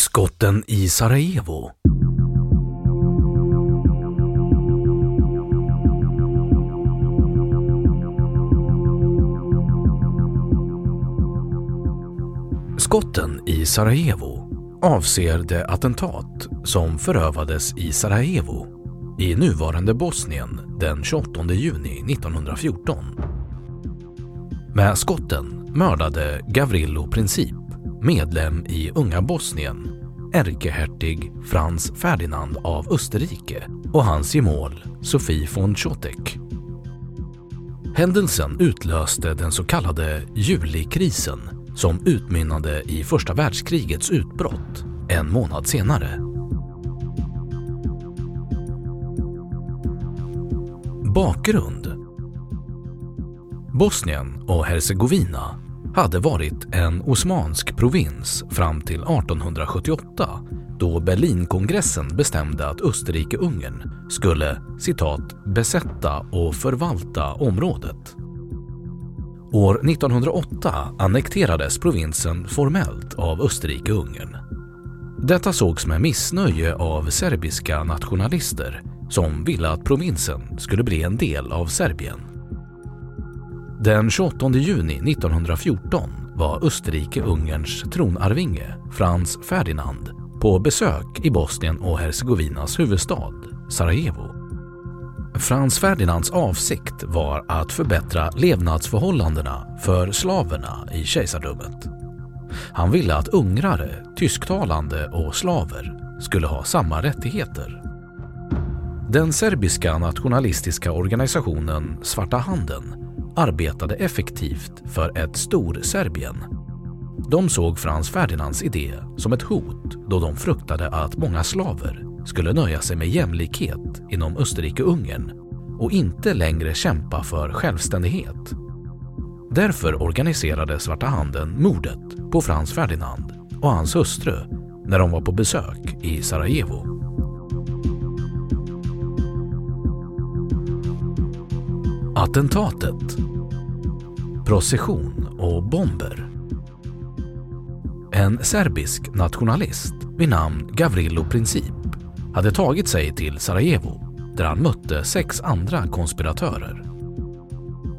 Skotten i Sarajevo Skotten i Sarajevo avser det attentat som förövades i Sarajevo i nuvarande Bosnien den 28 juni 1914. Med skotten mördade Gavrilo Princip, medlem i Unga Bosnien, ärkehertig Frans Ferdinand av Österrike och hans gemål Sofie von Chotek. Händelsen utlöste den så kallade julikrisen som utmynnade i första världskrigets utbrott en månad senare. Bakgrund Bosnien och Hercegovina hade varit en osmansk provins fram till 1878 då Berlinkongressen bestämde att Österrike-Ungern skulle citat ”besätta och förvalta området”. År 1908 annekterades provinsen formellt av Österrike-Ungern. Detta sågs med missnöje av serbiska nationalister som ville att provinsen skulle bli en del av Serbien. Den 28 juni 1914 var Österrike-Ungerns tronarvinge Franz Ferdinand på besök i Bosnien och Hercegovinas huvudstad Sarajevo. Frans Ferdinands avsikt var att förbättra levnadsförhållandena för slaverna i kejsardömet. Han ville att ungrare, tysktalande och slaver skulle ha samma rättigheter. Den serbiska nationalistiska organisationen Svarta handen arbetade effektivt för ett Stor-Serbien. De såg Frans Ferdinands idé som ett hot då de fruktade att många slaver skulle nöja sig med jämlikhet inom Österrike-Ungern och inte längre kämpa för självständighet. Därför organiserade Svarta handen mordet på Frans Ferdinand och hans hustru när de var på besök i Sarajevo. Attentatet Procession och bomber En serbisk nationalist vid namn Gavrilo Princip hade tagit sig till Sarajevo där han mötte sex andra konspiratörer.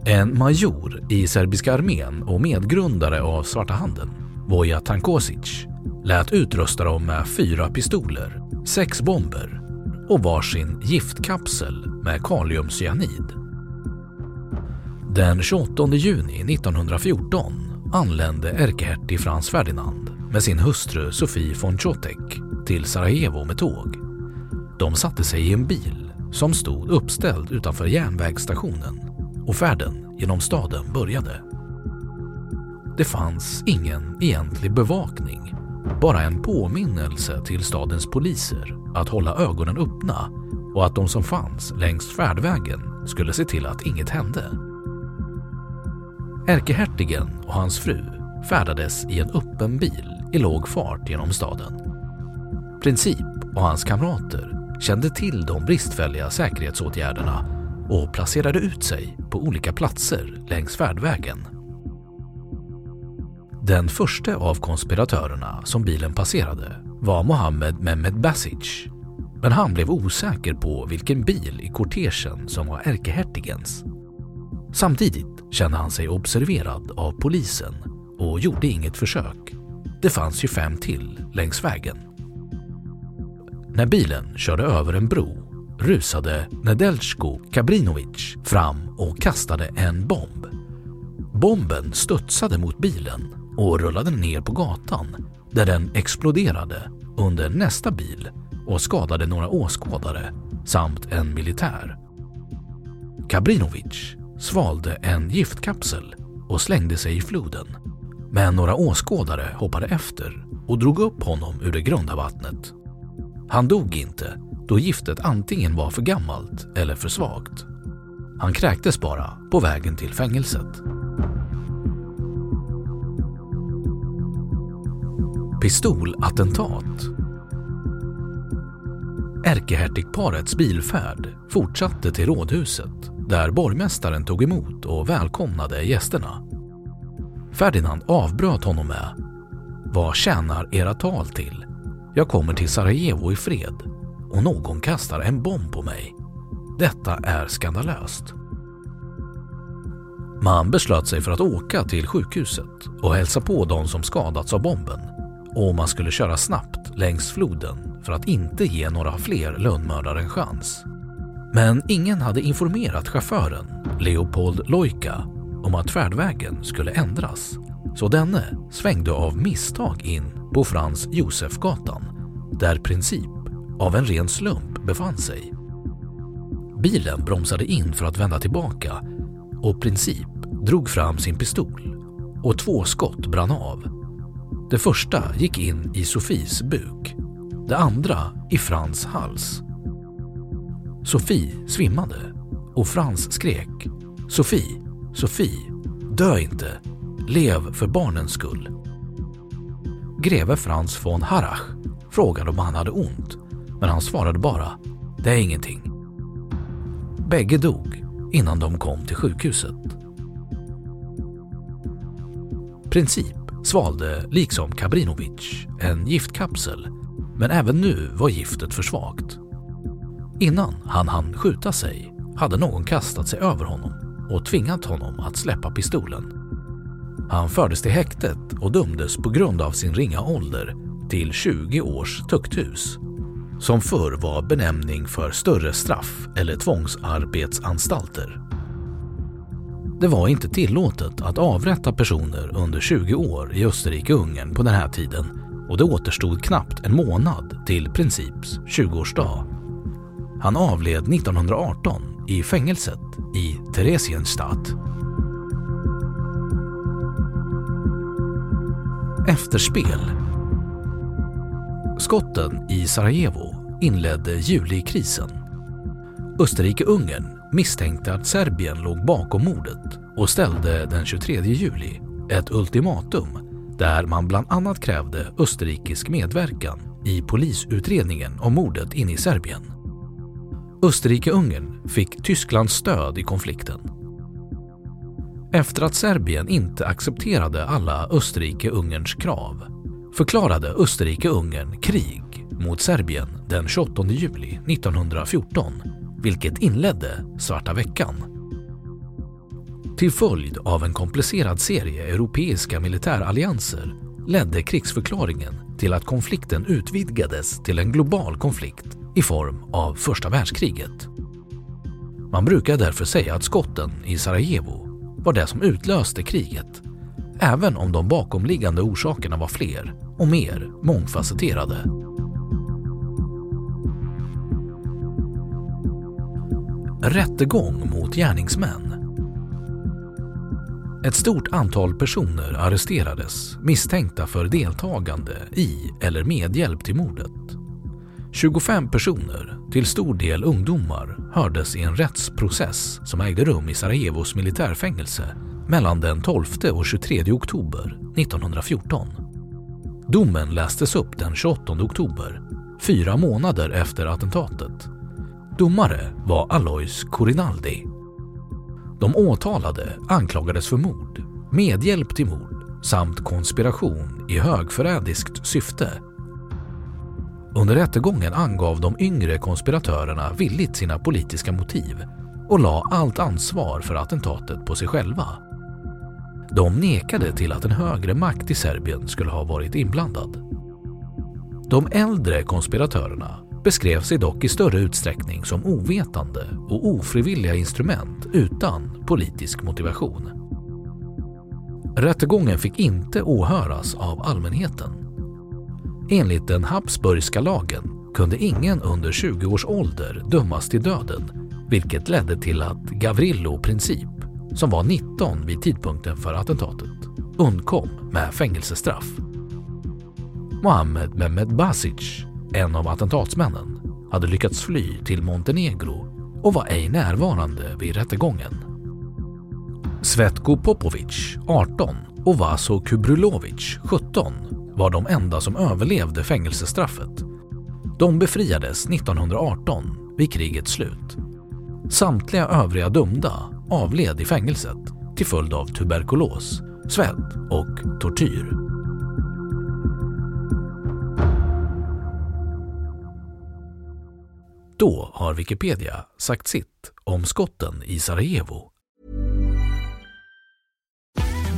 En major i serbiska armén och medgrundare av Svarta handen, Voja Tankosic, lät utrusta dem med fyra pistoler, sex bomber och varsin giftkapsel med kaliumcyanid. Den 28 juni 1914 anlände ärkehertig Frans Ferdinand med sin hustru Sofie von Chotek till Sarajevo med tåg. De satte sig i en bil som stod uppställd utanför järnvägsstationen och färden genom staden började. Det fanns ingen egentlig bevakning, bara en påminnelse till stadens poliser att hålla ögonen öppna och att de som fanns längs färdvägen skulle se till att inget hände. Ärkehertigen och hans fru färdades i en öppen bil i låg fart genom staden. Princip och hans kamrater kände till de bristfälliga säkerhetsåtgärderna och placerade ut sig på olika platser längs färdvägen. Den första av konspiratörerna som bilen passerade var Mohammed Mehmed Basic. Men han blev osäker på vilken bil i kortegen som var ärkehertigens. Samtidigt kände han sig observerad av polisen och gjorde inget försök. Det fanns ju fem till längs vägen. När bilen körde över en bro rusade Nedeljko Kabrinovic fram och kastade en bomb. Bomben studsade mot bilen och rullade ner på gatan där den exploderade under nästa bil och skadade några åskådare samt en militär. Kabrinovic svalde en giftkapsel och slängde sig i floden. Men några åskådare hoppade efter och drog upp honom ur det grunda vattnet. Han dog inte då giftet antingen var för gammalt eller för svagt. Han kräktes bara på vägen till fängelset. Pistolattentat Ärkehertigparets bilfärd fortsatte till rådhuset där borgmästaren tog emot och välkomnade gästerna. Ferdinand avbröt honom med Vad tjänar era tal till? Jag kommer till Sarajevo i fred och någon kastar en bomb på mig. Detta är skandalöst. Man beslöt sig för att åka till sjukhuset och hälsa på de som skadats av bomben och man skulle köra snabbt längs floden för att inte ge några fler lönnmördare en chans. Men ingen hade informerat chauffören, Leopold Lojka, om att färdvägen skulle ändras. Så denne svängde av misstag in på Frans Josefgatan där Princip av en ren slump befann sig. Bilen bromsade in för att vända tillbaka och Princip drog fram sin pistol och två skott brann av. Det första gick in i Sofis buk, det andra i Frans hals. Sofie svimmade och Frans skrek Sofie, Sofie, dö inte, lev för barnens skull. Greve Frans von Harrach frågade om han hade ont, men han svarade bara det är ingenting. Bägge dog innan de kom till sjukhuset. Princip svalde, liksom Kabrinovic, en giftkapsel, men även nu var giftet för svagt. Innan han hann skjuta sig hade någon kastat sig över honom och tvingat honom att släppa pistolen. Han fördes till häktet och dömdes på grund av sin ringa ålder till 20 års tukthus som förr var benämning för större straff eller tvångsarbetsanstalter. Det var inte tillåtet att avrätta personer under 20 år i Österrike-Ungern på den här tiden och det återstod knappt en månad till Princips 20-årsdag. Han avled 1918 i fängelset i Theresienstadt. Efterspel Skotten i Sarajevo inledde julikrisen. Österrike-Ungern misstänkte att Serbien låg bakom mordet och ställde den 23 juli ett ultimatum där man bland annat krävde österrikisk medverkan i polisutredningen om mordet inne i Serbien. Österrike-Ungern fick Tysklands stöd i konflikten. Efter att Serbien inte accepterade alla Österrike-Ungerns krav förklarade Österrike-Ungern krig mot Serbien den 28 juli 1914 vilket inledde Svarta veckan. Till följd av en komplicerad serie europeiska militärallianser ledde krigsförklaringen till att konflikten utvidgades till en global konflikt i form av första världskriget. Man brukar därför säga att skotten i Sarajevo var det som utlöste kriget även om de bakomliggande orsakerna var fler och mer mångfacetterade. Rättegång mot gärningsmän Ett stort antal personer arresterades misstänkta för deltagande i eller medhjälp till mordet. 25 personer, till stor del ungdomar, hördes i en rättsprocess som ägde rum i Sarajevos militärfängelse mellan den 12 och 23 oktober 1914. Domen lästes upp den 28 oktober, fyra månader efter attentatet. Domare var Alois Corinaldi. De åtalade anklagades för mord, medhjälp till mord samt konspiration i högförrädiskt syfte. Under rättegången angav de yngre konspiratörerna villigt sina politiska motiv och la allt ansvar för attentatet på sig själva. De nekade till att en högre makt i Serbien skulle ha varit inblandad. De äldre konspiratörerna beskrev sig dock i större utsträckning som ovetande och ofrivilliga instrument utan politisk motivation. Rättegången fick inte åhöras av allmänheten. Enligt den Habsburgska lagen kunde ingen under 20 års ålder dömas till döden vilket ledde till att Gavrilo Princip, som var 19 vid tidpunkten för attentatet, undkom med fängelsestraff. Mohammed Mehmed Basic, en av attentatsmännen, hade lyckats fly till Montenegro och var ej närvarande vid rättegången. Svetko Popovic, 18 och Vaso Kubrulovic, 17 var de enda som överlevde fängelsestraffet. De befriades 1918 vid krigets slut. Samtliga övriga dömda avled i fängelset till följd av tuberkulos, svält och tortyr. Då har Wikipedia sagt sitt om skotten i Sarajevo.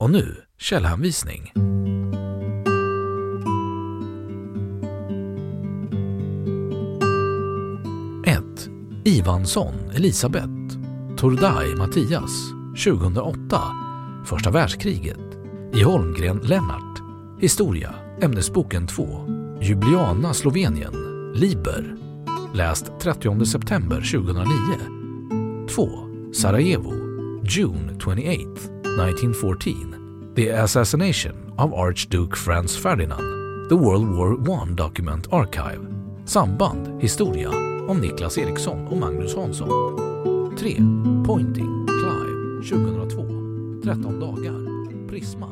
Och nu källhänvisning. Ivansson, Elisabeth, Tordai, Mattias, 2008, Första världskriget, i Holmgren, Lennart, Historia, Ämnesboken 2, Jubliana Slovenien, Liber, läst 30 september 2009. 2. Sarajevo, June 28, 1914, The Assassination of Archduke Franz Ferdinand, The World War I Document Archive, Samband, Historia, om Niklas Eriksson och Magnus Hansson. 3. Pointing, Clive, 2002. 13 dagar. Prisma,